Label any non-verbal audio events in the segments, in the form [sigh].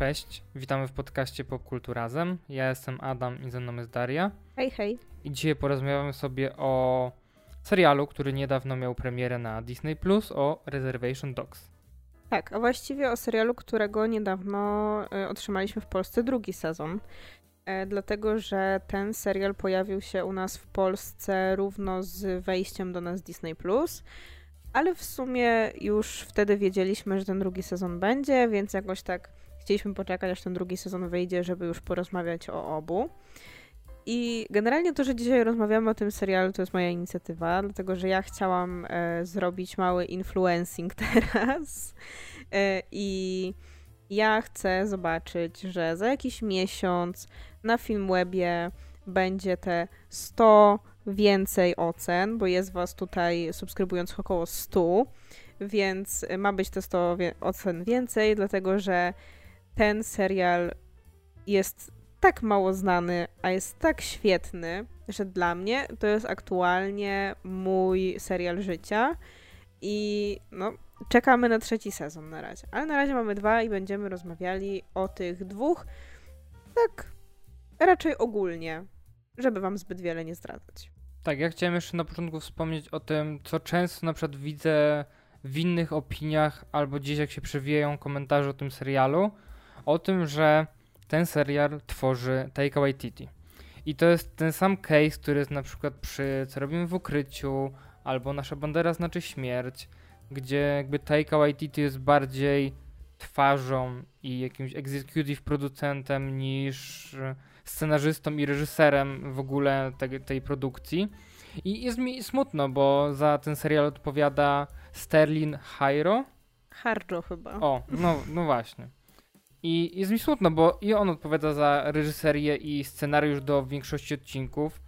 Cześć, witamy w podcaście Popkulturazem. Ja jestem Adam i ze mną jest Daria. Hej, hej. I dzisiaj porozmawiamy sobie o serialu, który niedawno miał premierę na Disney Plus o Reservation Dogs. Tak, a właściwie o serialu, którego niedawno y, otrzymaliśmy w Polsce drugi sezon. E, dlatego, że ten serial pojawił się u nas w Polsce równo z wejściem do nas Disney Plus. Ale w sumie już wtedy wiedzieliśmy, że ten drugi sezon będzie, więc jakoś tak chcieliśmy poczekać, aż ten drugi sezon wyjdzie, żeby już porozmawiać o obu. I generalnie to, że dzisiaj rozmawiamy o tym serialu, to jest moja inicjatywa, dlatego że ja chciałam e, zrobić mały influencing [laughs] teraz. E, I ja chcę zobaczyć, że za jakiś miesiąc na Filmwebie będzie te 100 więcej ocen, bo jest was tutaj subskrybując około 100, więc ma być te 100 ocen więcej, dlatego że ten serial jest tak mało znany, a jest tak świetny, że dla mnie to jest aktualnie mój serial życia i no, czekamy na trzeci sezon na razie. Ale na razie mamy dwa i będziemy rozmawiali o tych dwóch tak raczej ogólnie, żeby wam zbyt wiele nie zdradzać. Tak, ja chciałem jeszcze na początku wspomnieć o tym, co często na przykład widzę w innych opiniach albo gdzieś jak się przewijają komentarze o tym serialu, o tym, że ten serial tworzy Taika Waititi. I to jest ten sam case, który jest na przykład przy Co robimy w ukryciu, albo Nasza bandera znaczy śmierć, gdzie jakby Taika Waititi jest bardziej twarzą i jakimś executive producentem niż scenarzystą i reżyserem w ogóle tej, tej produkcji. I jest mi smutno, bo za ten serial odpowiada Sterling Hayro. Harjo chyba. O, no, no właśnie. I jest mi smutno, bo i on odpowiada za reżyserię i scenariusz do większości odcinków.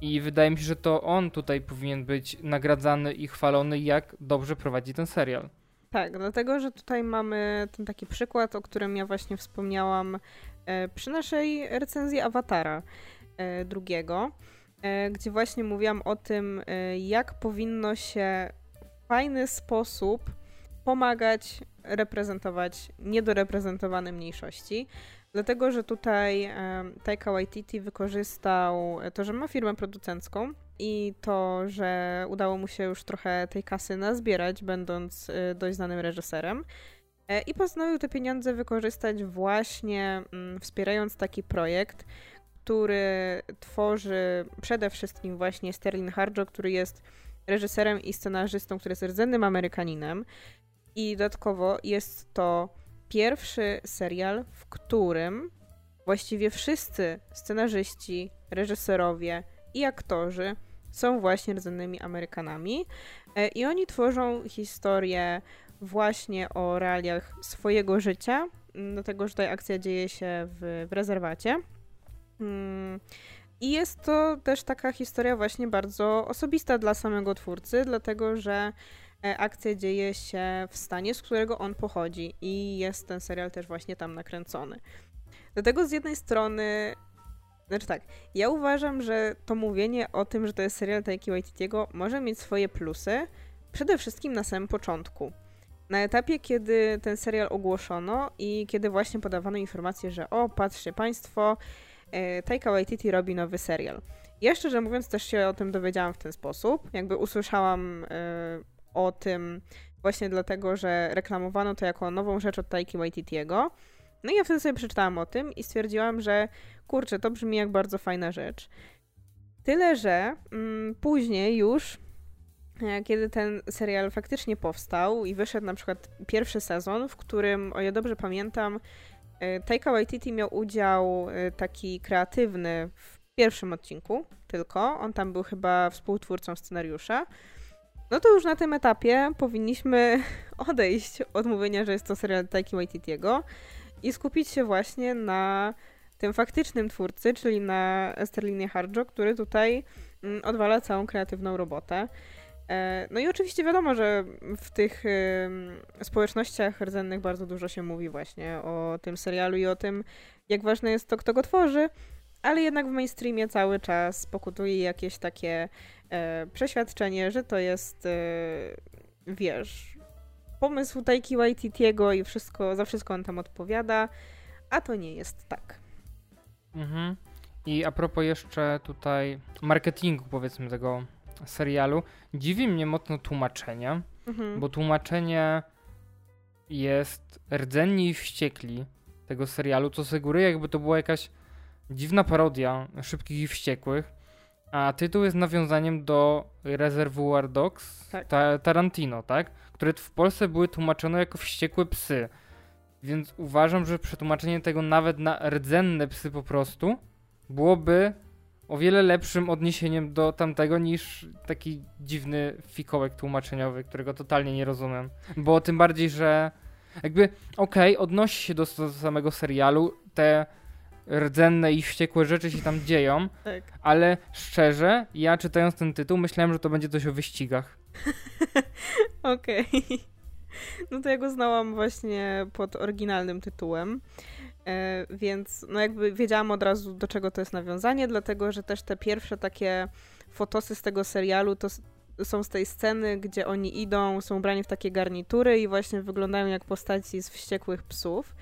I wydaje mi się, że to on tutaj powinien być nagradzany i chwalony, jak dobrze prowadzi ten serial. Tak, dlatego że tutaj mamy ten taki przykład, o którym ja właśnie wspomniałam e, przy naszej recenzji Awatara e, drugiego, e, gdzie właśnie mówiłam o tym, jak powinno się w fajny sposób pomagać reprezentować niedoreprezentowane mniejszości. Dlatego, że tutaj Taika Waititi wykorzystał to, że ma firmę producencką i to, że udało mu się już trochę tej kasy nazbierać, będąc e, dość znanym reżyserem. E, I postanowił te pieniądze wykorzystać właśnie mm, wspierając taki projekt, który tworzy przede wszystkim właśnie Sterling Harjo, który jest reżyserem i scenarzystą, który jest rdzennym Amerykaninem. I dodatkowo jest to pierwszy serial, w którym właściwie wszyscy scenarzyści, reżyserowie i aktorzy są właśnie rdzennymi Amerykanami. E, I oni tworzą historię właśnie o realiach swojego życia, dlatego że ta akcja dzieje się w, w rezerwacie. Mm, I jest to też taka historia właśnie bardzo osobista dla samego twórcy, dlatego że akcja dzieje się w stanie, z którego on pochodzi i jest ten serial też właśnie tam nakręcony. Dlatego z jednej strony, znaczy tak, ja uważam, że to mówienie o tym, że to jest serial Taiki Waititiego może mieć swoje plusy, przede wszystkim na samym początku. Na etapie, kiedy ten serial ogłoszono i kiedy właśnie podawano informację, że o, patrzcie państwo, e, Taika Waititi robi nowy serial. Ja szczerze mówiąc też się o tym dowiedziałam w ten sposób, jakby usłyszałam e, o tym właśnie dlatego, że reklamowano to jako nową rzecz od Taiki Waititiego. No i ja wtedy sobie przeczytałam o tym i stwierdziłam, że kurczę, to brzmi jak bardzo fajna rzecz. Tyle, że mm, później już, e, kiedy ten serial faktycznie powstał i wyszedł na przykład pierwszy sezon, w którym, o ja dobrze pamiętam, e, Taika Waititi miał udział e, taki kreatywny w pierwszym odcinku tylko. On tam był chyba współtwórcą scenariusza. No to już na tym etapie powinniśmy [laughs] odejść od mówienia, że jest to serial Taiki Waititiego i skupić się właśnie na tym faktycznym twórcy, czyli na Sterlinie Harjo, który tutaj mm, odwala całą kreatywną robotę. E, no i oczywiście wiadomo, że w tych społecznościach rdzennych bardzo dużo się mówi właśnie o tym serialu i o tym, jak ważne jest to, kto go tworzy, ale jednak w mainstreamie cały czas pokutuje jakieś takie przeświadczenie, że to jest, e, wiesz, pomysł Taiki Waititiego i wszystko, za wszystko on tam odpowiada, a to nie jest tak. Mhm. I a propos jeszcze tutaj marketingu, powiedzmy, tego serialu, dziwi mnie mocno tłumaczenie, mhm. bo tłumaczenie jest rdzenni i wściekli tego serialu, co sugeruje, jakby to była jakaś dziwna parodia szybkich i wściekłych, a tytuł jest nawiązaniem do Reservoir Dogs tak. ta Tarantino, tak? Które w Polsce były tłumaczone jako wściekłe psy. Więc uważam, że przetłumaczenie tego nawet na rdzenne psy po prostu byłoby o wiele lepszym odniesieniem do tamtego niż taki dziwny fikołek tłumaczeniowy, którego totalnie nie rozumiem. Bo tym bardziej, że jakby okej, okay, odnosi się do, do samego serialu, te rdzenne i wściekłe rzeczy się tam dzieją, tak. ale szczerze, ja czytając ten tytuł myślałem, że to będzie coś o wyścigach. [laughs] Okej. Okay. No to ja go znałam właśnie pod oryginalnym tytułem. E, więc no jakby wiedziałam od razu, do czego to jest nawiązanie, dlatego że też te pierwsze takie fotosy z tego serialu to są z tej sceny, gdzie oni idą, są ubrani w takie garnitury i właśnie wyglądają jak postaci z wściekłych psów.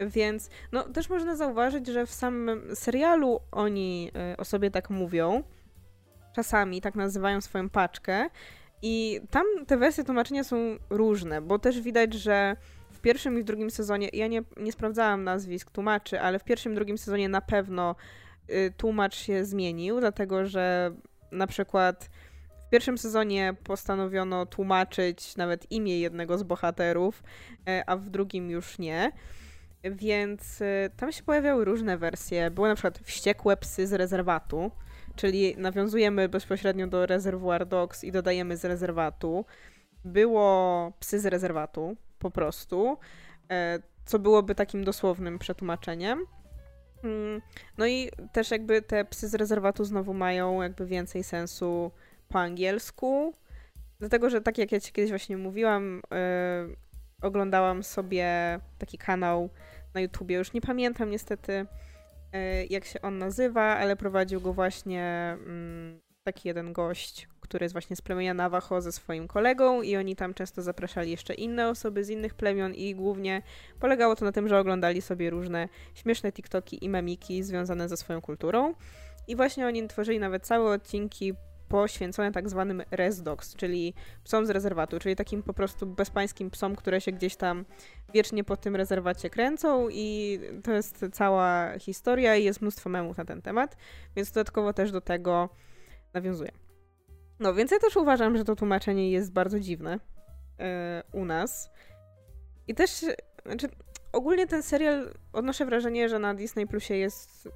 Więc no też można zauważyć, że w samym serialu oni y, o sobie tak mówią. Czasami tak nazywają swoją paczkę. I tam te wersje tłumaczenia są różne, bo też widać, że w pierwszym i w drugim sezonie, ja nie, nie sprawdzałam nazwisk tłumaczy, ale w pierwszym i drugim sezonie na pewno y, tłumacz się zmienił, dlatego że na przykład w pierwszym sezonie postanowiono tłumaczyć nawet imię jednego z bohaterów, y, a w drugim już nie. Więc y, tam się pojawiały różne wersje. Były na przykład wściekłe psy z rezerwatu, czyli nawiązujemy bezpośrednio do Reservoir Dogs i dodajemy z rezerwatu. Było psy z rezerwatu, po prostu, e, co byłoby takim dosłownym przetłumaczeniem. Mm, no i też jakby te psy z rezerwatu znowu mają jakby więcej sensu po angielsku, dlatego że tak jak ja ci kiedyś właśnie mówiłam, yy, oglądałam sobie taki kanał na YouTubie, już nie pamiętam niestety yy, jak się on nazywa, ale prowadził go właśnie yy, taki jeden gość, który jest właśnie z plemienia Navajo ze swoim kolegą i oni tam często zapraszali jeszcze inne osoby z innych plemion i głównie polegało to na tym, że oglądali sobie różne śmieszne TikToki i memiki związane ze swoją kulturą. I właśnie oni tworzyli nawet całe odcinki poświęcone tak zwanym res dogs, czyli psom z rezerwatu, czyli takim po prostu bezpańskim psom, które się gdzieś tam wiecznie po tym rezerwacie kręcą i to jest cała historia i jest mnóstwo memów na ten temat, więc dodatkowo też do tego nawiązuję. No, więc ja też uważam, że to tłumaczenie jest bardzo dziwne yy, u nas. I też, znaczy, ogólnie ten serial odnoszę wrażenie, że na Disney Plusie jest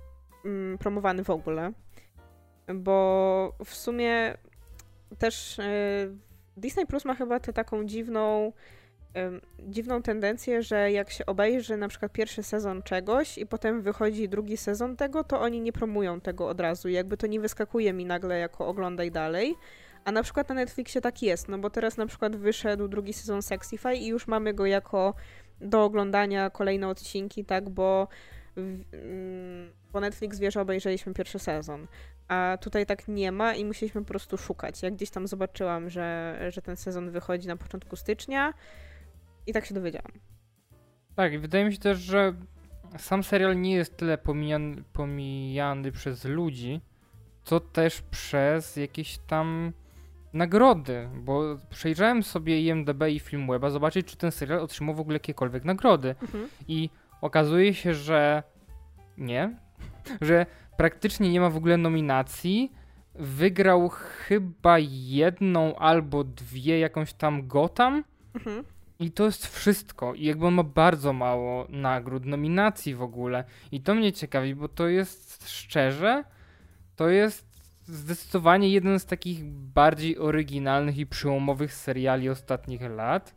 mm, promowany w ogóle. Bo w sumie też yy, Disney Plus ma chyba tę taką dziwną dziwną tendencję, że jak się obejrzy na przykład pierwszy sezon czegoś i potem wychodzi drugi sezon tego, to oni nie promują tego od razu. Jakby to nie wyskakuje mi nagle jako oglądaj dalej. A na przykład na Netflixie tak jest, no bo teraz na przykład wyszedł drugi sezon Sexify i już mamy go jako do oglądania kolejne odcinki, tak, bo, bo Netflix wie, że obejrzeliśmy pierwszy sezon. A tutaj tak nie ma i musieliśmy po prostu szukać. Jak gdzieś tam zobaczyłam, że, że ten sezon wychodzi na początku stycznia, i tak się dowiedziałam. Tak, i wydaje mi się też, że sam serial nie jest tyle pomijany, pomijany przez ludzi, co też przez jakieś tam nagrody, bo przejrzałem sobie IMDB i Filmweba, zobaczyć, czy ten serial otrzymał w ogóle jakiekolwiek nagrody. Mhm. I okazuje się, że nie, że praktycznie nie ma w ogóle nominacji. Wygrał chyba jedną albo dwie jakąś tam Gotham. Mhm. I to jest wszystko. I jakby on ma bardzo mało nagród, nominacji w ogóle. I to mnie ciekawi, bo to jest szczerze, to jest zdecydowanie jeden z takich bardziej oryginalnych i przełomowych seriali ostatnich lat.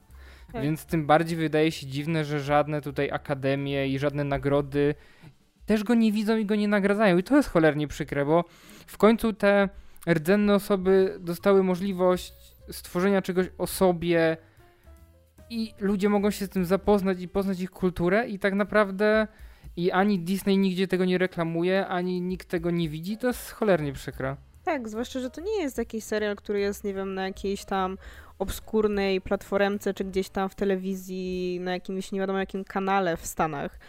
Tak. Więc tym bardziej wydaje się dziwne, że żadne tutaj akademie i żadne nagrody też go nie widzą i go nie nagradzają. I to jest cholernie przykre, bo w końcu te rdzenne osoby dostały możliwość stworzenia czegoś o sobie, i ludzie mogą się z tym zapoznać i poznać ich kulturę i tak naprawdę i ani Disney nigdzie tego nie reklamuje, ani nikt tego nie widzi, to jest cholernie przykre. Tak, zwłaszcza, że to nie jest jakiś serial, który jest, nie wiem, na jakiejś tam obskurnej platformce, czy gdzieś tam w telewizji, na jakimś nie wiadomo jakim kanale w Stanach.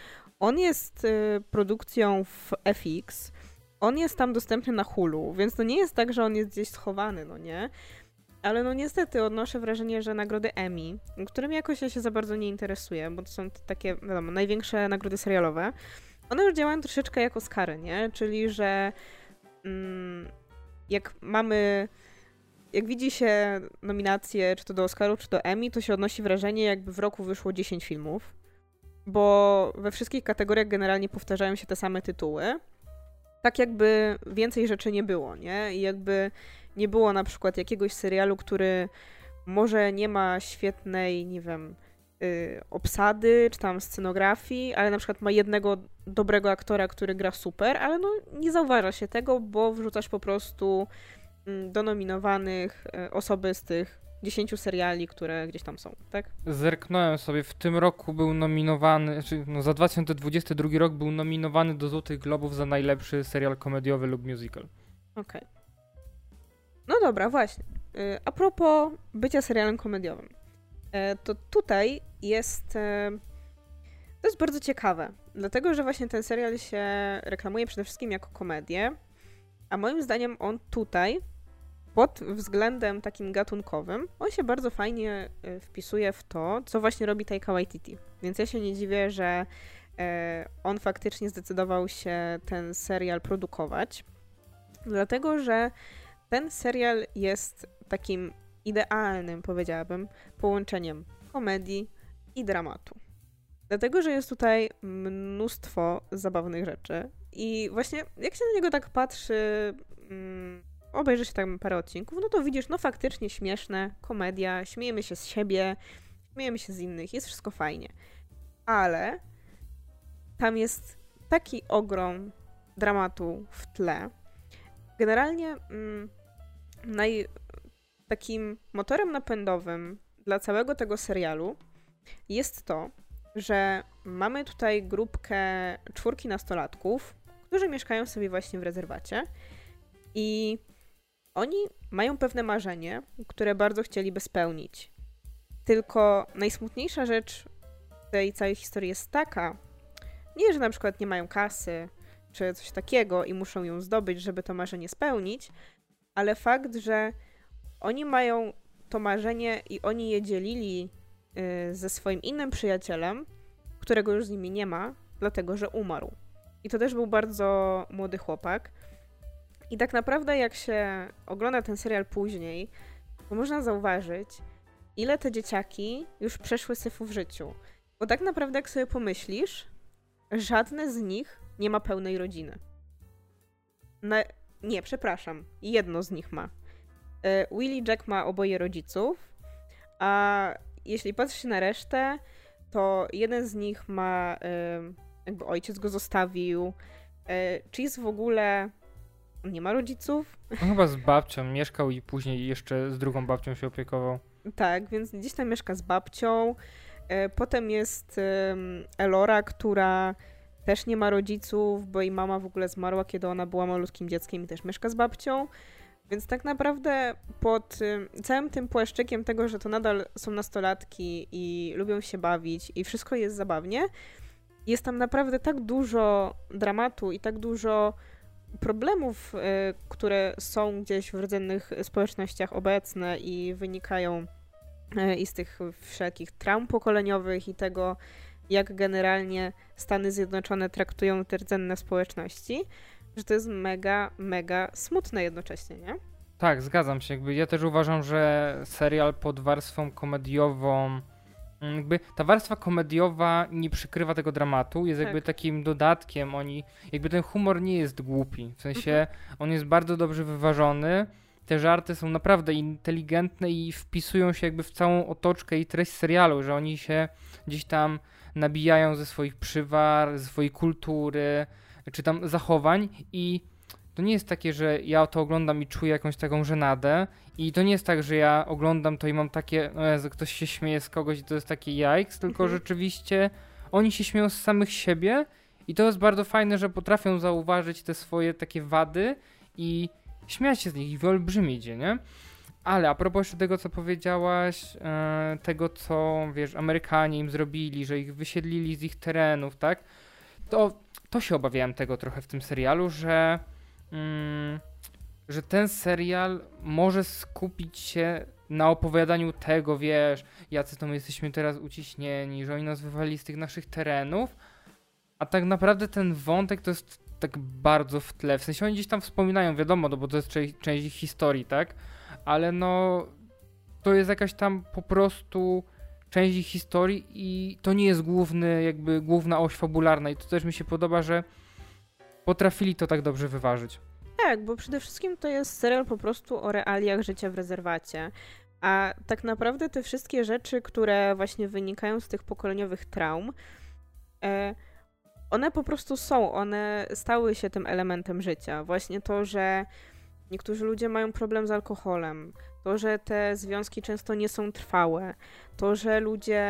On jest y, produkcją w FX, on jest tam dostępny na Hulu, więc to nie jest tak, że on jest gdzieś schowany, no nie? Ale no niestety odnoszę wrażenie, że nagrody Emmy, którymi jakoś ja się za bardzo nie interesuję, bo to są takie, wiadomo, największe nagrody serialowe, one już działają troszeczkę jako Oscary, nie? Czyli, że mm, jak mamy jak widzi się nominacje, czy to do Oscarów, czy do Emmy, to się odnosi wrażenie, jakby w roku wyszło 10 filmów, bo we wszystkich kategoriach generalnie powtarzają się te same tytuły. Tak jakby więcej rzeczy nie było, nie? I jakby nie było na przykład jakiegoś serialu, który może nie ma świetnej, nie wiem, y, obsady, czy tam scenografii, ale na przykład ma jednego dobrego aktora, który gra super, ale no nie zauważa się tego, bo wrzucasz po prostu mm, do nominowanych y, osoby z tych 10 seriali, które gdzieś tam są, tak? Zerknąłem sobie, w tym roku był nominowany, znaczy no za 2022 rok był nominowany do Złotych Globów za najlepszy serial komediowy lub musical. Okej. Okay. No dobra, właśnie. Y, a propos bycia serialem komediowym. E, to tutaj jest. E, to jest bardzo ciekawe, dlatego że właśnie ten serial się reklamuje przede wszystkim jako komedię, a moim zdaniem on tutaj, pod względem takim gatunkowym, on się bardzo fajnie e, wpisuje w to, co właśnie robi Taika Waititi. Więc ja się nie dziwię, że on faktycznie zdecydował się ten serial produkować, dlatego że ten serial jest takim idealnym, powiedziałabym, połączeniem komedii i dramatu. Dlatego, że jest tutaj mnóstwo zabawnych rzeczy. I właśnie jak się na niego tak patrzy, mm, obejrzy się tam parę odcinków, no to widzisz, no faktycznie śmieszne, komedia, śmiejemy się z siebie, śmiejemy się z innych, jest wszystko fajnie. Ale tam jest taki ogrom dramatu w tle. Generalnie mm, naj, takim motorem napędowym dla całego tego serialu jest to, że mamy tutaj grupkę czwórki nastolatków, którzy mieszkają sobie właśnie w rezerwacie i oni mają pewne marzenie, które bardzo chcieliby spełnić. Tylko najsmutniejsza rzecz tej całej historii jest taka, nie, że na przykład nie mają kasy, czy coś takiego i muszą ją zdobyć, żeby to marzenie spełnić, ale fakt, że oni mają to marzenie i oni je dzielili y, ze swoim innym przyjacielem, którego już z nimi nie ma, dlatego że umarł. I to też był bardzo młody chłopak. I tak naprawdę, jak się ogląda ten serial później, to można zauważyć, ile te dzieciaki już przeszły syfu w życiu. Bo tak naprawdę, jak sobie pomyślisz, żadne z nich nie ma pełnej rodziny. Na, nie, przepraszam. Jedno z nich ma. E, Willy Jack ma oboje rodziców, a jeśli patrzy na resztę, to jeden z nich ma, jakby ojciec go zostawił. E, Cheese w ogóle nie ma rodziców. On chyba z babcią mieszkał i później jeszcze z drugą babcią się opiekował. Tak, więc gdzieś tam mieszka z babcią. E, potem jest Elora, która też nie ma rodziców, bo jej mama w ogóle zmarła, kiedy ona była malutkim dzieckiem i też mieszka z babcią. Więc tak naprawdę pod całym tym płaszczykiem tego, że to nadal są nastolatki i lubią się bawić i wszystko jest zabawnie, jest tam naprawdę tak dużo dramatu i tak dużo problemów, y, które są gdzieś w rdzennych społecznościach obecne i wynikają y, i z tych wszelkich traum pokoleniowych i tego, jak generalnie Stany Zjednoczone traktują te rdzenne społeczności, że to jest mega, mega smutne jednocześnie, nie? Tak, zgadzam się. Jakby ja też uważam, że serial pod warstwą komediową jakby ta warstwa komediowa nie przykrywa tego dramatu, jest tak. jakby takim dodatkiem, oni, jakby ten humor nie jest głupi, w sensie mhm. on jest bardzo dobrze wyważony, te żarty są naprawdę inteligentne i wpisują się jakby w całą otoczkę i treść serialu, że oni się gdzieś tam nabijają ze swoich przywar, ze swojej kultury, czy tam zachowań i to nie jest takie, że ja to oglądam i czuję jakąś taką żenadę i to nie jest tak, że ja oglądam to i mam takie, no Jezu, ktoś się śmieje z kogoś i to jest takie jajks, tylko mhm. rzeczywiście oni się śmieją z samych siebie i to jest bardzo fajne, że potrafią zauważyć te swoje takie wady i śmiać się z nich i wyolbrzymić je, nie? ale a propos jeszcze tego, co powiedziałaś, e, tego, co, wiesz, Amerykanie im zrobili, że ich wysiedlili z ich terenów, tak? To, to się obawiałem tego trochę w tym serialu, że, mm, że ten serial może skupić się na opowiadaniu tego, wiesz, jacy to my jesteśmy teraz uciśnieni, że oni nas wywali z tych naszych terenów, a tak naprawdę ten wątek to jest tak bardzo w tle. W sensie oni gdzieś tam wspominają, wiadomo, no bo to jest część, część ich historii, tak? Ale no to jest jakaś tam po prostu część ich historii i to nie jest główny, jakby główna oś fabularna i to też mi się podoba, że potrafili to tak dobrze wyważyć. Tak, bo przede wszystkim to jest serial po prostu o realiach życia w rezerwacie. A tak naprawdę te wszystkie rzeczy, które właśnie wynikają z tych pokoleniowych traum, e, one po prostu są, one stały się tym elementem życia. Właśnie to, że niektórzy ludzie mają problem z alkoholem, to, że te związki często nie są trwałe, to, że ludzie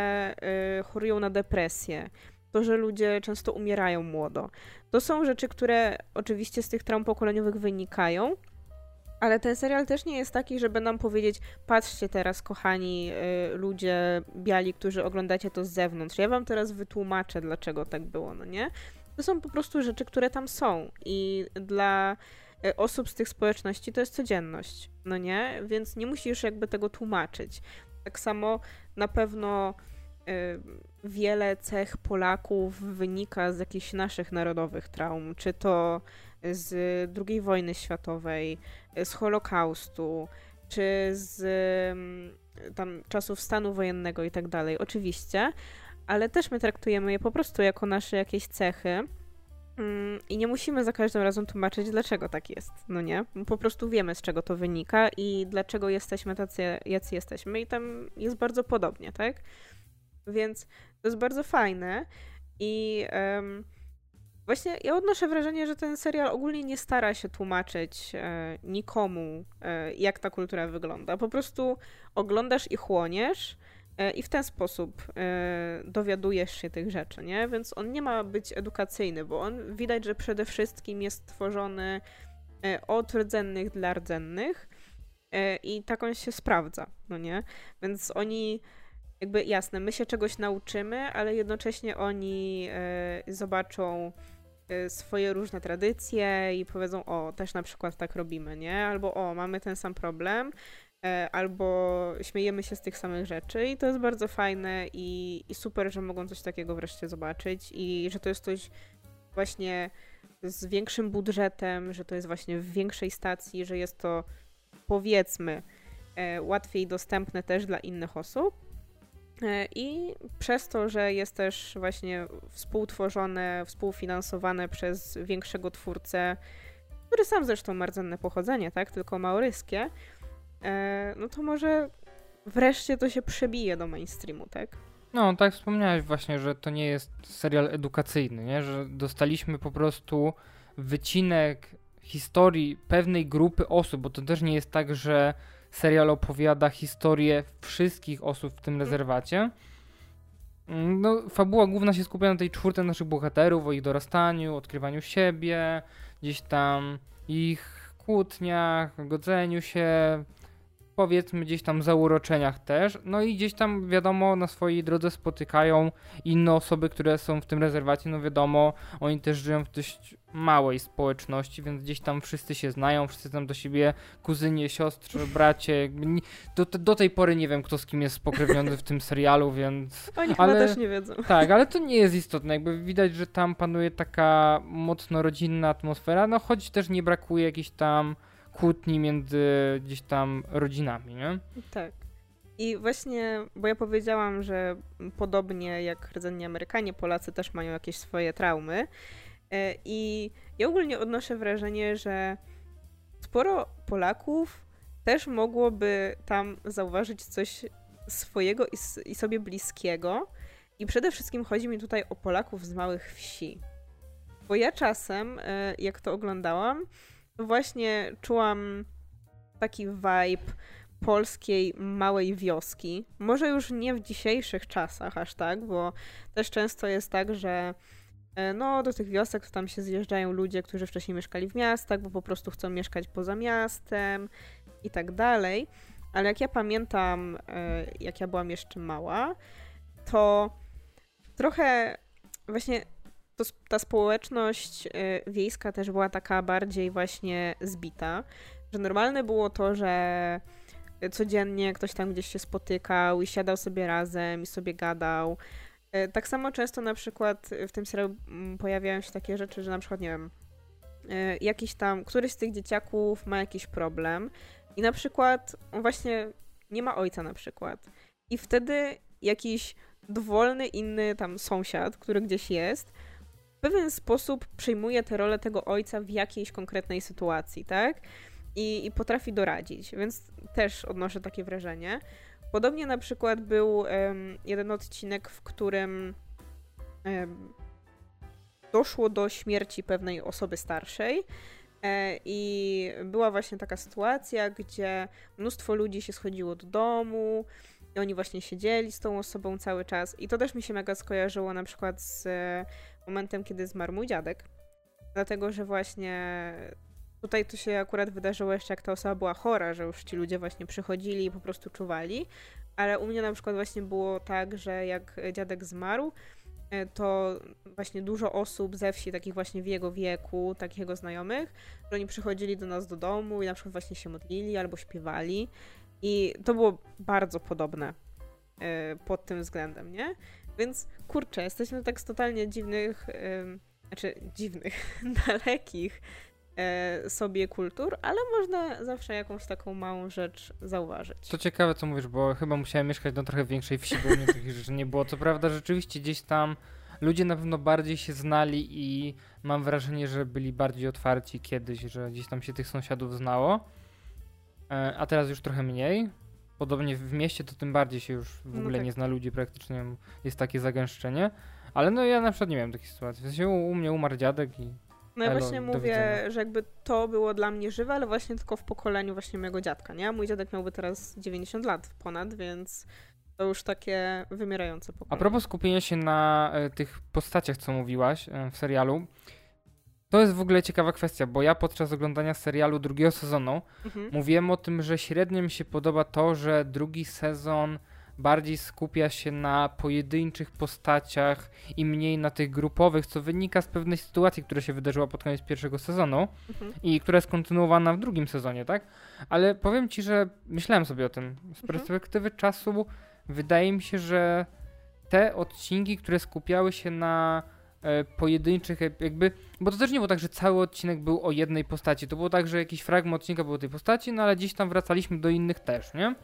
y, chorują na depresję, to, że ludzie często umierają młodo. To są rzeczy, które oczywiście z tych traum pokoleniowych wynikają, ale ten serial też nie jest taki, żeby nam powiedzieć, patrzcie teraz, kochani y, ludzie biali, którzy oglądacie to z zewnątrz. Ja wam teraz wytłumaczę, dlaczego tak było, no nie? To są po prostu rzeczy, które tam są i dla y, osób z tych społeczności to jest codzienność, no nie? Więc nie musisz jakby tego tłumaczyć. Tak samo na pewno wiele cech Polaków wynika z jakichś naszych narodowych traum, czy to z II wojny światowej, z Holokaustu, czy z mm, tam czasów stanu wojennego i tak dalej. Oczywiście, ale też my traktujemy je po prostu jako nasze jakieś cechy. Mm, I nie musimy za każdym razem tłumaczyć, dlaczego tak jest, no nie? Po prostu wiemy, z czego to wynika i dlaczego jesteśmy tacy, jacy jesteśmy, i tam jest bardzo podobnie, tak? Więc to jest bardzo fajne i um, Właśnie ja odnoszę wrażenie, że ten serial ogólnie nie stara się tłumaczyć e, nikomu, e, jak ta kultura wygląda. Po prostu oglądasz i chłoniesz e, i w ten sposób e, dowiadujesz się tych rzeczy, nie? Więc on nie ma być edukacyjny, bo on widać, że przede wszystkim jest tworzony e, od rdzennych dla rdzennych i tak on się sprawdza, no nie? Więc oni jakby jasne, my się czegoś nauczymy, ale jednocześnie oni zobaczą Y, swoje różne tradycje i powiedzą, o, też na przykład tak robimy, nie? Albo o, mamy ten sam problem, e, albo śmiejemy się z tych samych rzeczy i to jest bardzo fajne i, i super, że mogą coś takiego wreszcie zobaczyć i że to jest coś właśnie z większym budżetem, że to jest właśnie w większej stacji, że jest to powiedzmy e, łatwiej dostępne też dla innych osób. E, I przez to, że jest też właśnie współtworzone, współfinansowane przez większego twórcę, który sam zresztą ma rdzenne pochodzenie, tak, tylko maoryskie, e, no to może wreszcie to się przebije do mainstreamu, tak? No, tak wspomniałeś właśnie, że to nie jest serial edukacyjny, nie? że dostaliśmy po prostu wycinek historii pewnej grupy osób, bo to też nie jest tak, że serial opowiada historię wszystkich osób w tym rezerwacie. No, fabuła główna się skupia na tej czwórce naszych bohaterów, o ich dorastaniu, odkrywaniu siebie, gdzieś tam ich kłótniach, godzeniu się, powiedzmy gdzieś tam zauroczeniach też. No i gdzieś tam wiadomo na swojej drodze spotykają inne osoby, które są w tym rezerwacie. No wiadomo, oni też żyją w dość małej społeczności, więc gdzieś tam wszyscy się znają, wszyscy tam do siebie kuzynie, siostrze, bracie. Do, do tej pory nie wiem, kto z kim jest spokrewniony w tym serialu, więc... [laughs] Oni ale, chyba też nie wiedzą. Tak, ale to nie jest istotne. Jakby widać, że tam panuje taka mocno rodzinna atmosfera, no choć też nie brakuje jakichś tam kłótni między gdzieś tam rodzinami, nie? Tak. I właśnie, bo ja powiedziałam, że podobnie jak rdzenni Amerykanie, Polacy też mają jakieś swoje traumy. E, I ja ogólnie odnoszę wrażenie, że sporo Polaków też mogłoby tam zauważyć coś swojego i, i sobie bliskiego. I przede wszystkim chodzi mi tutaj o Polaków z małych wsi. Bo ja czasem, e, jak to oglądałam, właśnie czułam taki vibe polskiej małej wioski. Może już nie w dzisiejszych czasach aż tak, bo też często jest tak, że e, no, do tych wiosek to tam się zjeżdżają ludzie, którzy wcześniej mieszkali w miastach, bo po prostu chcą mieszkać poza miastem i tak dalej. ale jak ja pamiętam, e, jak ja byłam jeszcze mała, to trochę właśnie to, ta społeczność e, wiejska też była taka bardziej właśnie zbita, że normalne było to, że codziennie ktoś tam gdzieś się spotykał i siadał sobie razem i sobie gadał. E, tak samo często na przykład w tym serialu mm, pojawiają się takie rzeczy, że na przykład, nie wiem, e, jakiś tam, któryś z tych dzieciaków ma jakiś problem i na przykład on właśnie nie ma ojca na przykład. I wtedy jakiś dowolny inny tam sąsiad, który gdzieś jest, pewien sposób przyjmuje tę rolę tego ojca w jakiejś konkretnej sytuacji, tak? I, i potrafi doradzić, więc też odnoszę takie wrażenie. Podobnie na przykład był um, jeden odcinek, w którym um, doszło do śmierci pewnej osoby starszej. E, I była właśnie taka sytuacja, gdzie mnóstwo ludzi się schodziło do domu i oni właśnie siedzieli z tą osobą cały czas. I to też mi się mega skojarzyło na przykład z momentem, kiedy zmarł mój dziadek. Dlatego, że właśnie Tutaj to się akurat wydarzyło jeszcze, jak ta osoba była chora, że już ci ludzie właśnie przychodzili i po prostu czuwali. Ale u mnie na przykład właśnie było tak, że jak dziadek zmarł, e, to właśnie dużo osób ze wsi, takich właśnie w jego wieku, takich jego znajomych, że oni przychodzili do nas do domu i na przykład właśnie się modlili albo śpiewali. I to było bardzo podobne e, pod tym względem, nie? Więc kurczę, jesteśmy tak z totalnie dziwnych, znaczy dziwnych, [laughs] dalekich E, sobie kultur, ale można zawsze jakąś taką małą rzecz zauważyć. To ciekawe, co mówisz, bo chyba musiałem mieszkać na trochę większej wsi, bo mnie takich rzeczy nie było. Co prawda, rzeczywiście gdzieś tam ludzie na pewno bardziej się znali i mam wrażenie, że byli bardziej otwarci kiedyś, że gdzieś tam się tych sąsiadów znało, e, a teraz już trochę mniej. Podobnie w mieście to tym bardziej się już w no ogóle no tak. nie zna ludzi, praktycznie jest takie zagęszczenie. Ale no ja na przykład nie miałem takiej sytuacji. W sensie u, u mnie umarł dziadek i no ja właśnie mówię, że jakby to było dla mnie żywe, ale właśnie tylko w pokoleniu właśnie mojego dziadka, nie? Mój dziadek miałby teraz 90 lat ponad, więc to już takie wymierające pokolenie. A propos skupienia się na e, tych postaciach, co mówiłaś e, w serialu, to jest w ogóle ciekawa kwestia, bo ja podczas oglądania serialu drugiego sezonu mhm. mówiłem o tym, że średnio mi się podoba to, że drugi sezon bardziej skupia się na pojedynczych postaciach i mniej na tych grupowych, co wynika z pewnej sytuacji, która się wydarzyła pod koniec pierwszego sezonu mhm. i która jest kontynuowana w drugim sezonie, tak? Ale powiem ci, że myślałem sobie o tym. Z mhm. perspektywy mhm. czasu wydaje mi się, że te odcinki, które skupiały się na pojedynczych, jakby, bo to też nie było tak, że cały odcinek był o jednej postaci. To było tak, że jakiś fragment odcinka był o tej postaci, no ale gdzieś tam wracaliśmy do innych też, nie?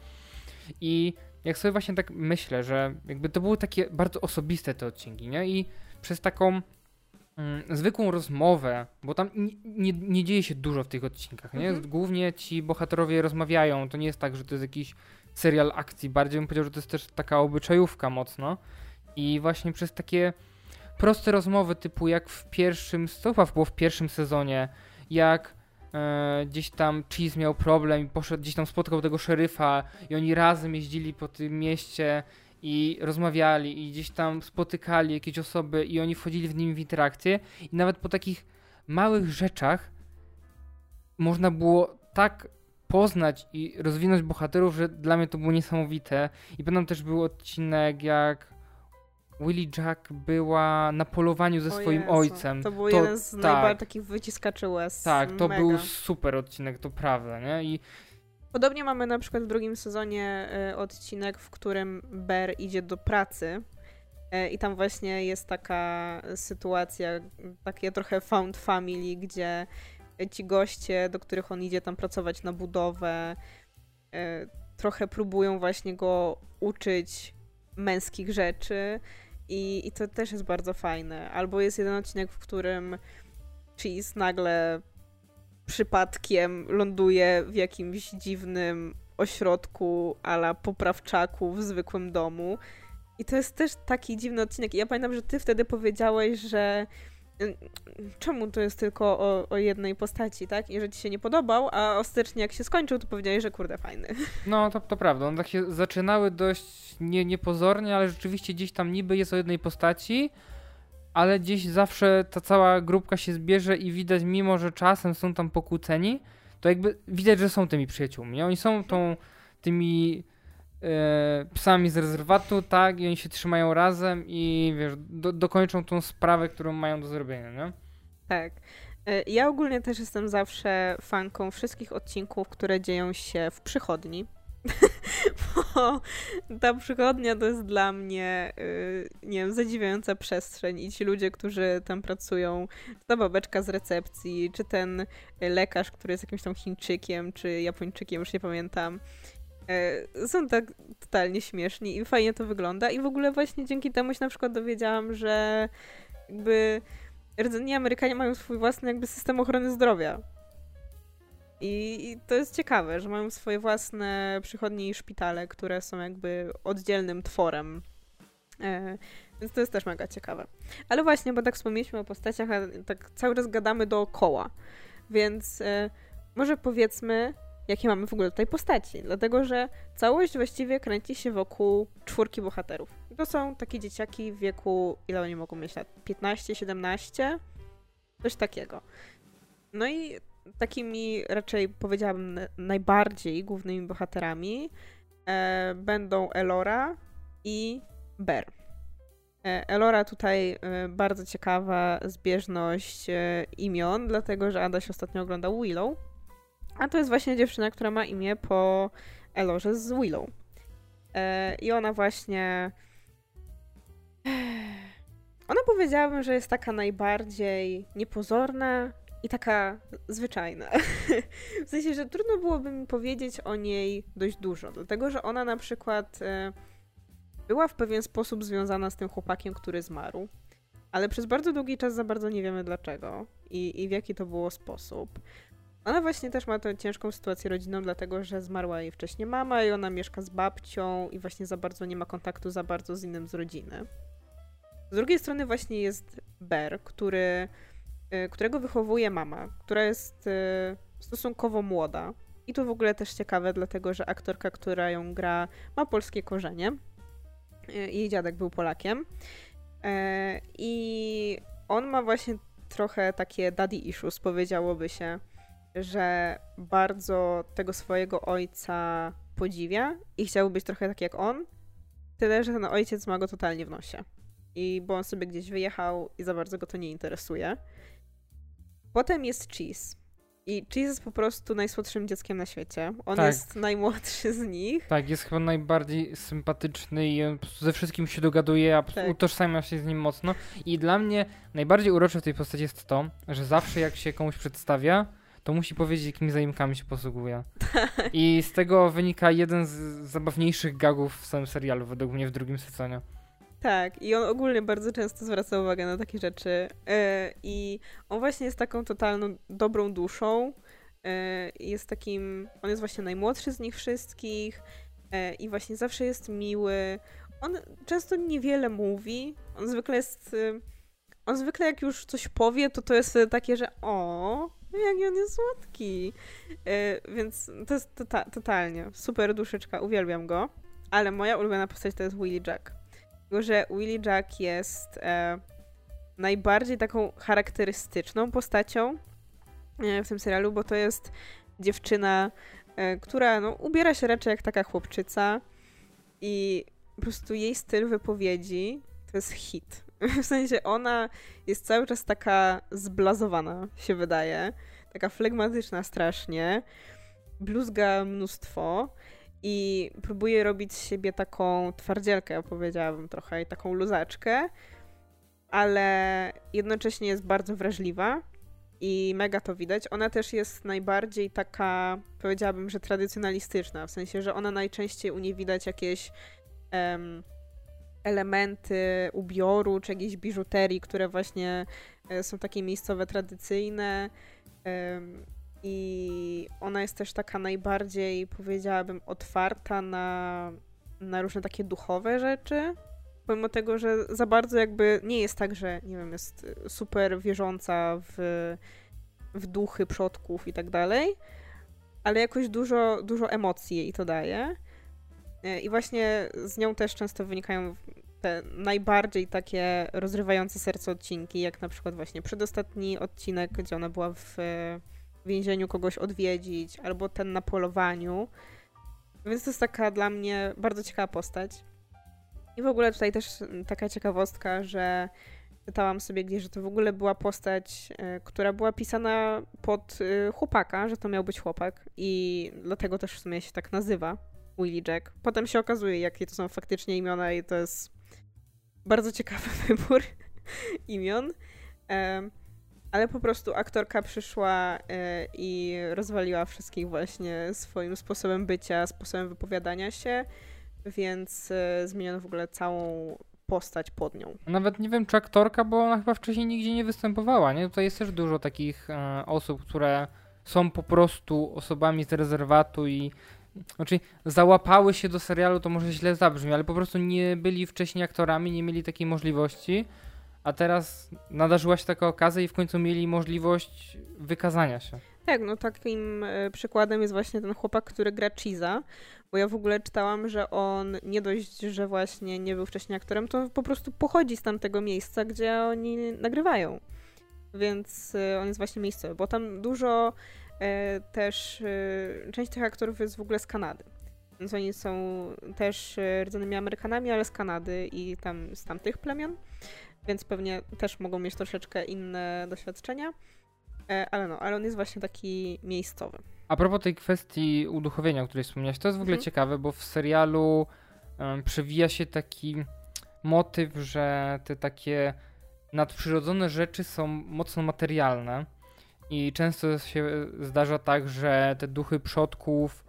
I jak sobie właśnie tak myślę, że jakby to były takie bardzo osobiste te odcinki, nie? I przez taką mm, zwykłą rozmowę, bo tam nie, nie, nie, dzieje się dużo w tych odcinkach, nie? Mhm. Głównie ci bohaterowie rozmawiają, to nie jest tak, że to jest jakiś serial akcji, bardziej bym powiedział, że to jest też taka obyczajówka mocno i właśnie przez takie proste rozmowy typu jak w pierwszym, co było w pierwszym sezonie, jak e, gdzieś tam Cheese miał problem i poszedł, gdzieś tam spotkał tego szeryfa i oni razem jeździli po tym mieście i rozmawiali i gdzieś tam spotykali jakieś osoby i oni wchodzili w nim w interakcję i nawet po takich małych rzeczach można było tak poznać i rozwinąć bohaterów, że dla mnie to było niesamowite. I pamiętam też był odcinek, jak Willie Jack była na polowaniu ze o swoim Jezu, ojcem. To był to, jeden z tak, najbardziej takich wyciskaczy łez. Tak, to Mega. był super odcinek, to prawda, nie? I Podobnie mamy na przykład w drugim sezonie y, odcinek, w którym Bear idzie do pracy y, i tam właśnie jest taka sytuacja, takie trochę found family, gdzie ci goście, do których on idzie tam pracować na budowę, y, trochę próbują właśnie go uczyć męskich rzeczy i, I to też jest bardzo fajne. Albo jest jeden odcinek, w którym Cheese nagle przypadkiem ląduje w jakimś dziwnym ośrodku ala poprawczaku w zwykłym domu. I to jest też taki dziwny odcinek. I ja pamiętam, że ty wtedy powiedziałeś, że czemu to jest tylko o, o, jednej postaci, tak? I że ci się nie podobał, a ostatecznie jak się skończył, to powiedziałeś, że kurde, fajny. No, to, to prawda. One tak się zaczynały dość nie, niepozornie, ale rzeczywiście gdzieś tam niby jest o jednej postaci, ale gdzieś zawsze ta cała grupka się zbierze i widać, mimo że czasem są tam pokłóceni, to jakby widać, że są tymi przyjaciółmi. Oni są tą tymi psami z rezerwatu, tak, i oni się trzymają razem i wiesz, do, dokończą tą sprawę, którą mają do zrobienia, nie? Tak. E, ja ogólnie też jestem zawsze fanką wszystkich odcinków, które dzieją się w przychodni. [laughs] Bo ta przychodnia to jest dla mnie, yy, nie wiem, zadziwiająca przestrzeń i ci ludzie, którzy tam pracują, czy ta babeczka z recepcji, czy ten lekarz, który jest jakimś tam Chińczykiem, czy Japończykiem, już nie pamiętam, są tak totalnie śmieszni i fajnie to wygląda i w ogóle właśnie dzięki temu się na przykład dowiedziałam, że jakby rdzenni Amerykanie mają swój własny jakby system ochrony zdrowia. I, to jest ciekawe, że mają swoje własne przychodnie i szpitale, które są jakby oddzielnym tworem. E, więc to jest też mega ciekawe. Ale właśnie, bo tak wspomnieliśmy o postaciach, a tak cały czas gadamy dookoła. Więc e, może powiedzmy, jakie mamy w ogóle tutaj postaci. Dlatego, że całość właściwie kręci się wokół czwórki bohaterów. To są takie dzieciaki w wieku, ile oni mogą mieć lat? 15, 17? Coś takiego. No i takimi raczej powiedziałabym najbardziej głównymi bohaterami e, będą Elora i Ber. E, Elora tutaj e, bardzo ciekawa zbieżność e, imion, dlatego że Adaś ostatnio oglądał Willow, a to jest właśnie dziewczyna, która ma imię po Elorze z Willow. E, I ona właśnie ona powiedziałabym, że jest taka najbardziej niepozorna, i taka zwyczajna. [laughs] w sensie, że trudno byłoby mi powiedzieć o niej dość dużo, dlatego że ona na przykład e, była w pewien sposób związana z tym chłopakiem, który zmarł, ale przez bardzo długi czas za bardzo nie wiemy dlaczego i, i w jaki to było sposób. Ona właśnie też ma tę ciężką sytuację rodzinną, dlatego że zmarła jej wcześniej mama i ona mieszka z babcią i właśnie za bardzo nie ma kontaktu za bardzo z innym z rodziny. Z drugiej strony właśnie jest Ber, który Y, którego wychowuje mama, która jest y, stosunkowo młoda. I to w ogóle też ciekawe, dlatego że aktorka, która ją gra, ma polskie korzenie. Y, jej dziadek był Polakiem. I on ma właśnie trochę takie daddy issues, powiedziałoby się, że bardzo tego swojego ojca podziwia i chciałby być trochę tak jak on. Tyle, że ten ojciec ma go totalnie w nosie. I bo on sobie gdzieś wyjechał i za bardzo go to nie interesuje. Potem jest Cheese. I Cheese jest po prostu najsłodszym dzieckiem na świecie. On tak. jest najmłodszy z nich. Tak, jest chyba najbardziej sympatyczny i ze wszystkim się dogaduje, a tak. utożsamia się z nim mocno. I dla mnie najbardziej urocze w tej postaci jest to, że zawsze jak się komuś przedstawia, to musi powiedzieć, jakimi zaimkami się posługuje. Tak. I z tego wynika jeden z zabawniejszych gagów w samym serialu, według mnie w drugim sezonie. Tak, i on ogólnie bardzo często zwraca uwagę na takie rzeczy. Yy, I on właśnie jest taką totalną dobrą duszą. Yy, jest takim. On jest właśnie najmłodszy z nich wszystkich. Yy, I właśnie zawsze jest miły. On często niewiele mówi. On zwykle jest. on zwykle jak już coś powie, to to jest takie, że o, jaki on jest słodki. więc to jest tota totalnie super duszyczka, uwielbiam go. Ale moja ulubiona postać to jest Willie Jack. Tylko, że Willie Jack jest e, najbardziej taką charakterystyczną postacią e, w tym serialu, bo to jest dziewczyna, e, która no, ubiera się raczej jak taka chłopczyca i po prostu jej styl wypowiedzi to jest hit. [laughs] W sensie ona jest cały czas taka zblazowana, się wydaje. Taka flegmatyczna strasznie. Bluzga mnóstwo i próbuje robić z siebie taką twardzielkę, powiedziałabym trochę, i taką luzaczkę, ale jednocześnie jest bardzo wrażliwa i mega to widać. Ona też jest najbardziej taka, powiedziałabym, że tradycjonalistyczna, w sensie, że ona najczęściej u niej widać jakieś um, elementy ubioru czy jakiejś biżuterii, które właśnie e, są takie miejscowe, tradycyjne. I ona jest też taka najbardziej, powiedziałabym, otwarta na, na różne takie duchowe rzeczy. Pomimo tego, że za bardzo jakby nie jest tak, że nie wiem, jest super wierząca w, w duchy przodków i tak dalej, ale jakoś dużo, dużo emocji jej to daje. E, I właśnie z nią też często wynikają te najbardziej takie rozrywające serce odcinki, jak na przykład właśnie przedostatni odcinek, gdzie ona była w więzieniu kogoś odwiedzić, albo ten na polowaniu. Więc to jest taka dla mnie bardzo ciekawa postać. I w ogóle tutaj też taka ciekawostka, że czytałam sobie gdzieś, że to w ogóle była postać, e, która była pisana pod e, chłopaka, że to miał być chłopak i dlatego też w sumie się tak nazywa Willie Jack. Potem się okazuje, jakie to są faktycznie imiona i to jest bardzo ciekawy [laughs] wybór imion. Ale po prostu aktorka przyszła e, i rozwaliła wszystkich właśnie swoim sposobem bycia, sposobem wypowiadania się, więc zmieniono w ogóle całą postać pod nią. Nawet nie wiem, czy aktorka, bo ona chyba wcześniej nigdzie nie występowała, nie? Tutaj jest też dużo takich e, osób, które są po prostu osobami z rezerwatu i znaczy załapały się do serialu, to może źle zabrzmi, ale po prostu nie byli wcześniej aktorami, nie mieli takiej możliwości, a teraz nadarzyła się taka okazja i w końcu mieli możliwość wykazania się. Tak, no takim e, przykładem jest właśnie ten chłopak, który gra Chiza, bo ja w ogóle czytałam, że on nie dość, że właśnie nie był wcześniej aktorem, to po prostu pochodzi z tamtego miejsca, gdzie oni nagrywają. Więc e, on jest właśnie miejscowy, bo tam dużo też, e, część tych aktorów jest w ogóle z Kanady. Więc oni są też e, rdzonymi Amerykanami, ale z Kanady i tam z tamtych plemion, więc pewnie też mogą mieć troszeczkę inne doświadczenia. E, ale no, ale on jest właśnie taki miejscowy. A propos tej kwestii uduchowienia, o której wspomniałeś, to jest w ogóle mhm. ciekawe, bo w serialu um, przewija się taki motyw, że te takie nadprzyrodzone rzeczy są mocno materialne i często się zdarza tak, że te duchy przodków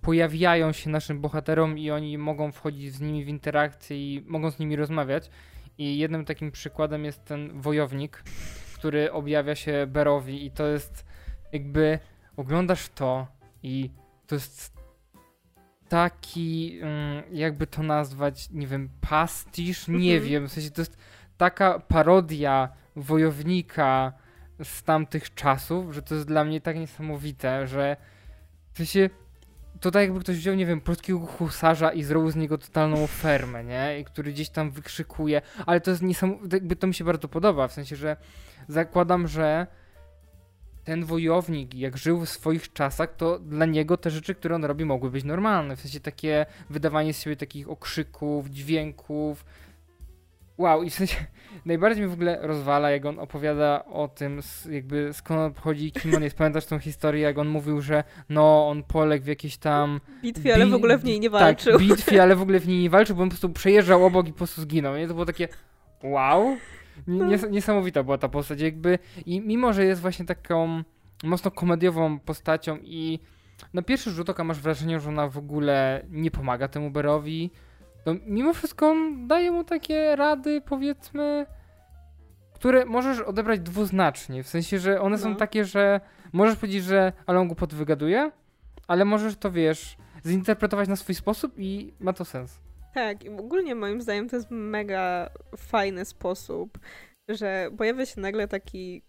pojawiają się naszym bohaterom i oni mogą wchodzić z nimi w interakcję i mogą z nimi rozmawiać. I jednym takim przykładem jest ten wojownik, który objawia się Berowi i to jest jakby oglądasz to i to jest taki, mm, jakby to nazwać, nie wiem, pastisz, nie mhm. wiem, w sensie to jest taka parodia wojownika z tamtych czasów, że to jest dla mnie tak niesamowite, że w sensie to tak jakby ktoś wziął, nie wiem, polskiego husarza i zrobił z niego totalną fermę, nie? I który gdzieś tam wykrzykuje, ale to jest niesamowite, jakby to mi się bardzo podoba, w sensie, że zakładam, że ten wojownik, jak żył w swoich czasach, to dla niego te rzeczy, które on robi, mogły być normalne. W sensie takie wydawanie z siebie takich okrzyków, dźwięków. Wow, i w sensie [laughs] najbardziej mi w ogóle rozwala, jak on opowiada o tym, jakby skąd on pochodzi, kim on jest. Pamiętasz tą historię, jak on mówił, że no, on poległ w jakiejś tam... Bitwie, bi ale w ogóle w niej nie tak, walczył. Tak, bitwie, [laughs] ale w ogóle w niej nie walczył, bo on po prostu przejeżdżał obok i po prostu zginął. Nie? To było takie wow. No. Nies niesamowita była ta postać, jakby i mimo, że jest właśnie taką mocno komediową postacią i na pierwszy rzut oka masz wrażenie, że ona w ogóle nie pomaga temu Berowi, to mimo wszystko daje mu takie rady, powiedzmy, które możesz odebrać dwuznacznie, w sensie, że one no. są takie, że możesz powiedzieć, że ale on głupot wygaduje, ale możesz to, wiesz, zinterpretować na swój sposób i ma to sens. Tak, i ogólnie moim zdaniem to jest mega fajny sposób, że pojawia się nagle taki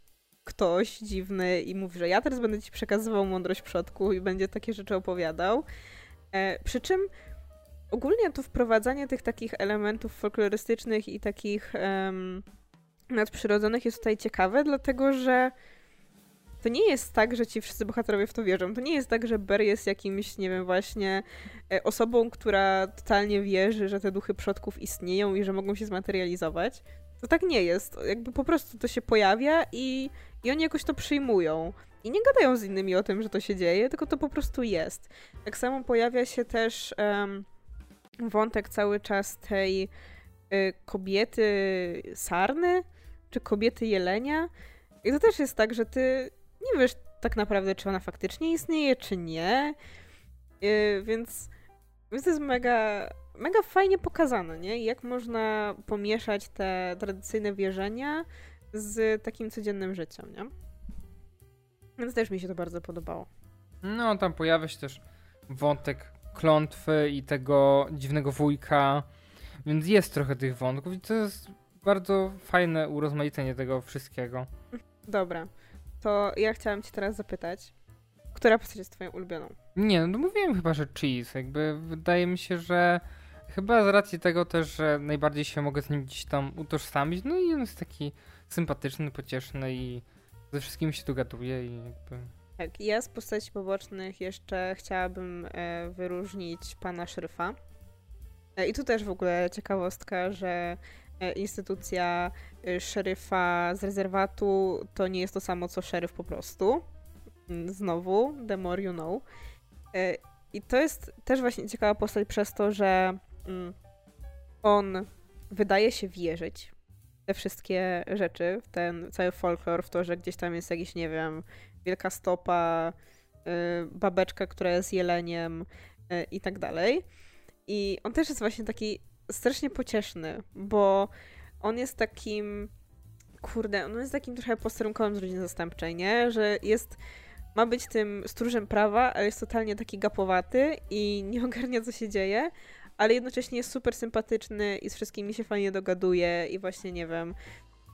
ktoś dziwny i mówi, że ja teraz będę ci przekazywał mądrość przodku i będzie takie rzeczy opowiadał. E, przy czym ogólnie to wprowadzanie tych takich elementów folklorystycznych i takich um, nadprzyrodzonych jest tutaj ciekawe, dlatego że to nie jest tak, że ci wszyscy bohaterowie w to wierzą. To nie jest tak, że Ber jest jakimś, nie wiem, właśnie e, osobą, która totalnie wierzy, że te duchy przodków istnieją i że mogą się zmaterializować. To tak nie jest. Jakby po prostu to się pojawia i, i oni jakoś to przyjmują. I nie gadają z innymi o tym, że to się dzieje, tylko to po prostu jest. Tak samo pojawia się też um, wątek cały czas tej y, kobiety sarny, czy kobiety jelenia. I to też jest tak, że ty nie wiesz tak naprawdę, czy ona faktycznie istnieje, czy nie. Yy, więc, więc to jest mega, mega fajnie pokazane, nie? Jak można pomieszać te tradycyjne wierzenia z takim codziennym życiem, nie? Więc też mi się to bardzo podobało. No, tam pojawia się też wątek klątwy i tego dziwnego wujka, więc jest trochę tych wątków i to jest bardzo fajne urozmaicenie tego wszystkiego. Dobra to ja chciałam cię teraz zapytać, która postać jest twoją ulubioną? Nie, no mówiłem chyba, że Cheese. Jakby wydaje mi się, że chyba z racji tego też, że najbardziej się mogę z nim gdzieś tam utożsamić. No i on jest taki sympatyczny, pocieszny i ze wszystkim się dogaduje i jakby Tak, ja z postaci pobocznych jeszcze chciałabym e, wyróżnić pana szeryfa. E, I tu też w ogóle ciekawostka, że e, instytucja szeryfa z rezerwatu to nie jest to samo co szeryf po prostu. Mm, Znowu, the more you know. I to jest też właśnie ciekawa postać przez to, że mm, on wydaje się wierzyć te wszystkie rzeczy, w ten cały folklor, w to, że gdzieś tam jest jakiś, nie wiem, wielka stopa, y, babeczka, która jest jeleniem y, i tak dalej. I on też jest właśnie taki strasznie pocieszny, bo on jest takim, kurde, on jest takim trochę posterunkowym z rodziny zastępczej, nie? Że jest, ma być tym stróżem prawa, ale jest totalnie taki gapowaty i nie [laughs] ogarnia, co się dzieje, ale jednocześnie jest super sympatyczny i z wszystkimi się fajnie dogaduje i właśnie, nie wiem,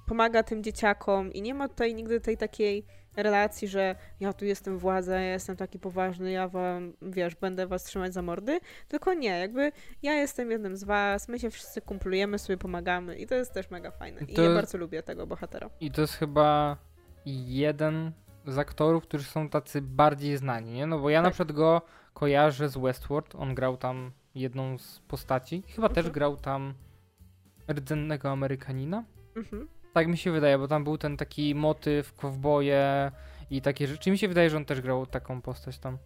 pomaga tym dzieciakom i nie ma tutaj nigdy tej takiej relacji, że ja tu jestem władza, ja jestem taki poważny, ja wam, wiesz, będę was trzymać za mordy, tylko nie, jakby ja jestem jednym z was, my się wszyscy kumplujemy, sobie pomagamy i to jest też mega fajne i To- ja bardzo lubię tego bohatera. I to jest chyba jeden z aktorów, którzy są tacy bardziej znani, nie? No bo ja na Tak. przykład go kojarzę z Westworld, on grał tam jedną z postaci, chyba też Mhm. grał tam rdzennego Amerykanina. Mhm. Tak mi się wydaje, bo tam był ten taki motyw, kowboje i takie rzeczy. Mi się wydaje, że on też grał taką postać tam.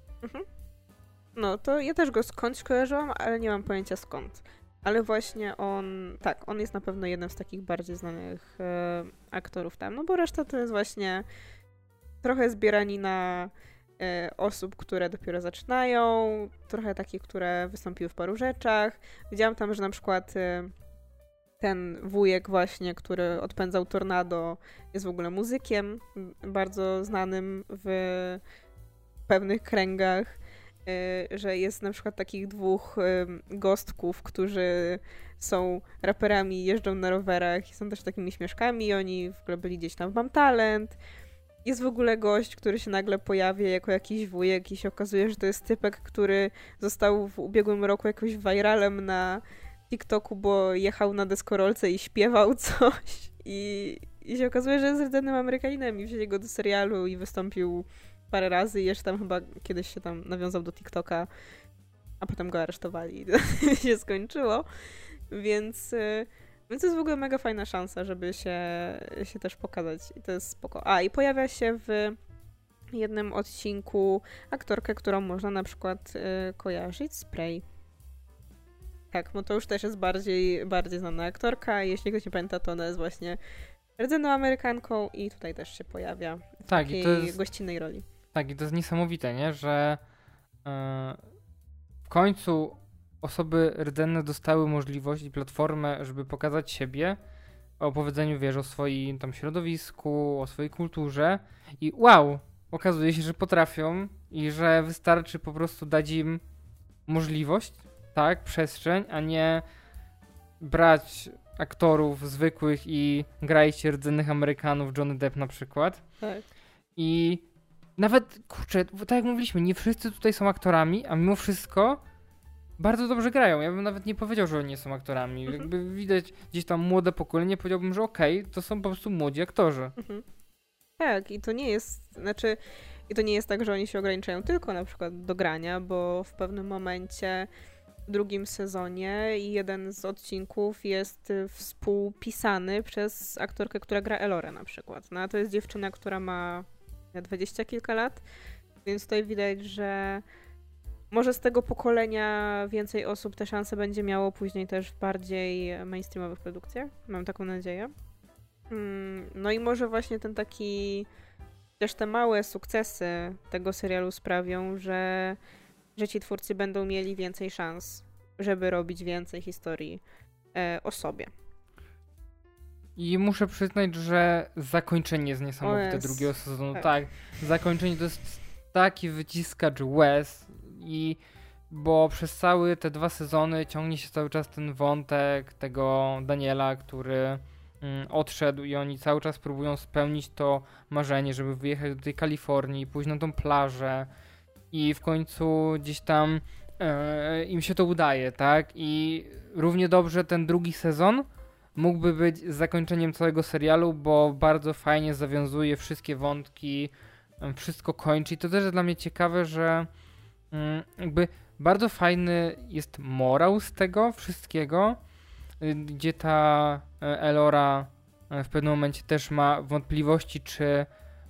No, to ja też go skądś kojarzyłam, ale nie mam pojęcia skąd. Ale właśnie on, tak, on jest na pewno jednym z takich bardziej znanych e, aktorów tam, no bo reszta to jest właśnie trochę zbieranina e, osób, które dopiero zaczynają, trochę takich, które wystąpiły w paru rzeczach. Widziałam tam, że na przykład e, ten wujek właśnie, który odpędzał tornado, jest w ogóle muzykiem, bardzo znanym w pewnych kręgach y, że jest na przykład takich dwóch ym, gostków, którzy są raperami, jeżdżą na rowerach i są też takimi śmieszkami oni w ogóle byli gdzieś tam w Mam Talent. Jest w ogóle gość, który się nagle pojawia jako jakiś wujek i się okazuje, że to jest typek, który został w ubiegłym roku jakoś viralem na TikToku, bo jechał na deskorolce i śpiewał [laughs] coś i, i się okazuje, że jest rdzennym Amerykaninem i wzięli go do serialu i wystąpił parę razy i jeszcze tam chyba kiedyś się tam nawiązał do TikToka, a potem go aresztowali i [laughs] to się skończyło. Więc, y, więc to jest w ogóle mega fajna szansa, żeby się, się też pokazać i to jest spoko. A i pojawia się w jednym odcinku aktorkę, którą można na przykład y, kojarzyć z Prey. Tak, no to już też jest bardziej, bardziej znana aktorka. Jeśli ktoś nie pamięta, to ona jest właśnie rdzenną Amerykanką i tutaj też się pojawia w Tak, takiej jest, gościnnej roli. tak, i to jest niesamowite, nie? Że e, w końcu osoby rdzenne dostały możliwość i platformę, żeby pokazać siebie, o opowiedzeniu, wiesz, o swoim tam środowisku, o swojej kulturze i wow, okazuje się, że potrafią i że wystarczy po prostu dać im możliwość, tak, przestrzeń, a nie brać aktorów zwykłych i grajcie rdzennych Amerykanów, Johnny Depp na przykład. Tak. I nawet, kurczę, tak jak mówiliśmy, nie wszyscy tutaj są aktorami, a mimo wszystko bardzo dobrze grają. Ja bym nawet nie powiedział, że oni nie są aktorami. Mhm. Jakby widać gdzieś tam młode pokolenie, powiedziałbym, że okej, to są po prostu młodzi aktorzy. Mhm. Tak, i to nie jest, znaczy, i to nie jest tak, że oni się ograniczają tylko na przykład do grania, bo w pewnym momencie drugim sezonie jeden z odcinków jest y, współpisany przez aktorkę, która gra Elorę na przykład. No a to jest dziewczyna, która ma dwadzieścia kilka lat, więc tutaj widać, że może z tego pokolenia więcej osób te szanse będzie miało później też w bardziej mainstreamowych produkcjach. Mam taką nadzieję. Mm, No i może właśnie ten taki, też te małe sukcesy tego serialu sprawią, że, że ci twórcy będą mieli więcej szans, żeby robić więcej historii e, o sobie. I muszę przyznać, że zakończenie jest niesamowite jest. drugiego sezonu. Tak. Tak. zakończenie to jest taki wyciskacz łez i bo przez całe te dwa sezony ciągnie się cały czas ten wątek tego Daniela, który mm, odszedł i oni cały czas próbują spełnić to marzenie, żeby wyjechać do tej Kalifornii, pójść na tą plażę i w końcu gdzieś tam e, im się to udaje, tak? I równie dobrze ten drugi sezon mógłby być zakończeniem całego serialu, bo bardzo fajnie zawiązuje wszystkie wątki wszystko kończy. I to też jest dla mnie ciekawe, że mm, jakby bardzo fajny jest morał z tego wszystkiego, y, gdzie ta e, Elora e, w pewnym momencie też ma wątpliwości, czy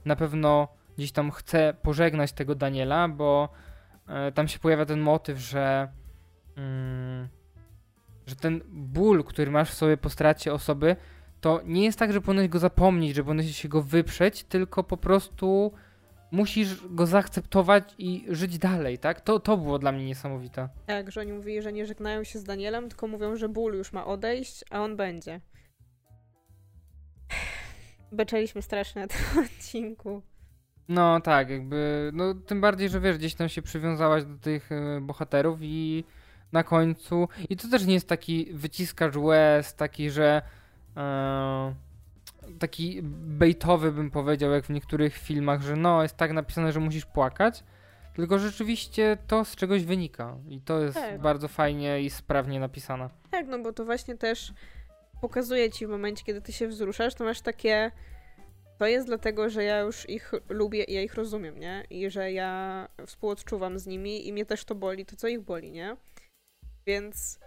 na pewno gdzieś tam chce pożegnać tego Daniela, bo e, tam się pojawia ten motyw, że mm, że ten ból, który masz w sobie po stracie osoby, to nie jest tak, że powinieneś go zapomnieć, że powinieneś się go wyprzeć, tylko po prostu musisz go zaakceptować i żyć dalej, tak? To, to było dla mnie niesamowite. Tak, że oni mówili, że nie żegnają się z Danielem, tylko mówią, że ból już ma odejść, a on będzie. [sighs] Beczeliśmy strasznie na tym [laughs] odcinku. No tak, jakby, no tym bardziej, że wiesz, gdzieś tam się przywiązałaś do tych y, bohaterów i na końcu, i to też nie jest taki wyciskacz łez, taki, że e, taki bejtowy bym powiedział, jak w niektórych filmach, że no, jest tak napisane, że musisz płakać, tylko rzeczywiście to z czegoś wynika i to jest tak. bardzo fajnie i sprawnie napisane. Tak, no bo to właśnie też pokazuje ci w momencie, kiedy ty się wzruszasz, to masz takie to jest dlatego, że ja już ich lubię i ja ich rozumiem, nie? I że ja współodczuwam z nimi i mnie też to boli, to co ich boli, nie? Więc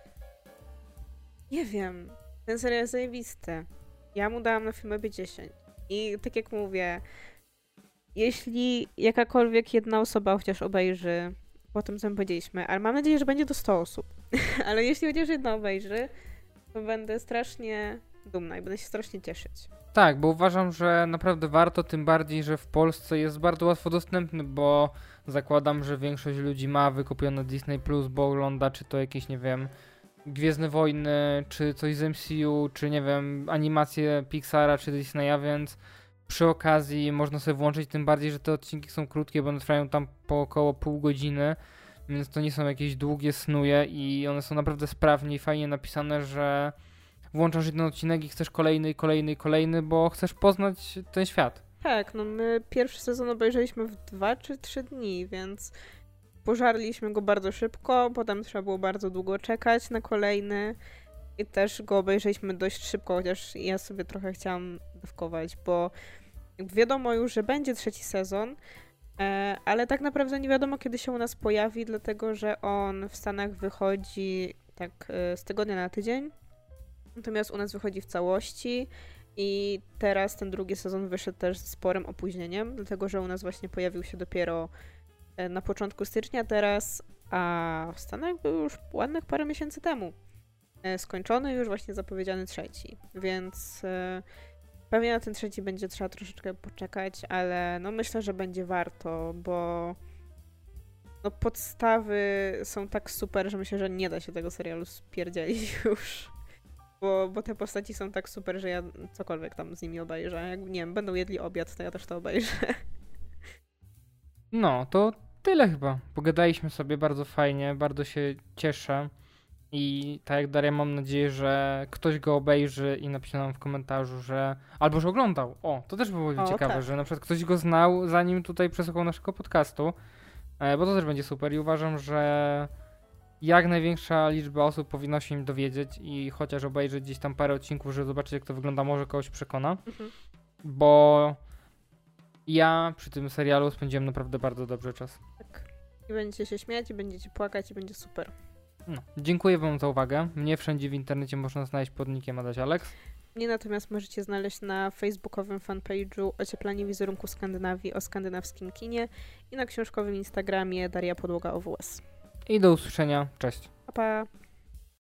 nie wiem. Ten serial jest zajebisty. Ja mu dałam na filmie 10. I tak jak mówię, jeśli jakakolwiek jedna osoba chociaż obejrzy po tym, co my powiedzieliśmy, ale mam nadzieję, że będzie to 100 osób, [laughs] ale jeśli chociaż jedna obejrzy, to będę strasznie dumna i będę się strasznie cieszyć. Tak, bo uważam, że naprawdę warto, tym bardziej, że w Polsce jest bardzo łatwo dostępny, bo zakładam, że większość ludzi ma wykupione Disney Plus, bo ogląda czy to jakieś, nie wiem, Gwiezdne Wojny, czy coś z MCU, czy nie wiem, animacje Pixara, czy Disneya, więc przy okazji można sobie włączyć, tym bardziej, że te odcinki są krótkie, bo one trwają tam po około pół godziny, więc to nie są jakieś długie snuje i one są naprawdę sprawnie i fajnie napisane, że włączasz jeden odcinek i chcesz kolejny, kolejny, kolejny, bo chcesz poznać ten świat. Tak, no my pierwszy sezon obejrzeliśmy w dwa czy trzy dni, więc pożarliśmy go bardzo szybko, potem trzeba było bardzo długo czekać na kolejny i też go obejrzeliśmy dość szybko, chociaż ja sobie trochę chciałam dawkować, bo wiadomo już, że będzie trzeci sezon, e, ale tak naprawdę nie wiadomo, kiedy się u nas pojawi, dlatego że on w Stanach wychodzi tak e, z tygodnia na tydzień, natomiast u nas wychodzi w całości i teraz ten drugi sezon wyszedł też z sporym opóźnieniem, dlatego że u nas właśnie pojawił się dopiero e, na początku stycznia teraz, a w Stanach był już ładnych parę miesięcy temu. E, skończony już właśnie zapowiedziany trzeci, więc e, pewnie na ten trzeci będzie trzeba troszeczkę poczekać, ale no myślę, że będzie warto, bo no podstawy są tak super, że myślę, że nie da się tego serialu spierdzielić [laughs] już. Bo, bo te postaci są tak super, że ja cokolwiek tam z nimi obejrzę. Jak, nie wiem, będą jedli obiad, to ja też to obejrzę. No, to tyle chyba. Pogadaliśmy sobie bardzo fajnie, bardzo się cieszę. I tak jak Daria, mam nadzieję, że ktoś go obejrzy i napisze nam w komentarzu, że. Albo że oglądał. O, to też by było o, ciekawe, tak. że na przykład ktoś go znał, zanim tutaj przesłuchał naszego podcastu. E, bo to też będzie super i uważam, że jak największa liczba osób powinna się im dowiedzieć i chociaż obejrzeć gdzieś tam parę odcinków, żeby zobaczyć jak to wygląda, może kogoś przekona. Mhm. Bo ja przy tym serialu spędziłem naprawdę bardzo dobrze czas. Tak. I będziecie się śmiać, i będziecie płakać, i będzie super. No. Dziękuję Wam za uwagę. Mnie wszędzie w internecie można znaleźć pod nickiem Adaś Alex. Mnie natomiast możecie znaleźć na facebookowym fanpage'u Ocieplanie wizerunku Skandynawii o skandynawskim kinie i na książkowym Instagramie Daria Podłoga OWS. I do usłyszenia. Cześć. Pa.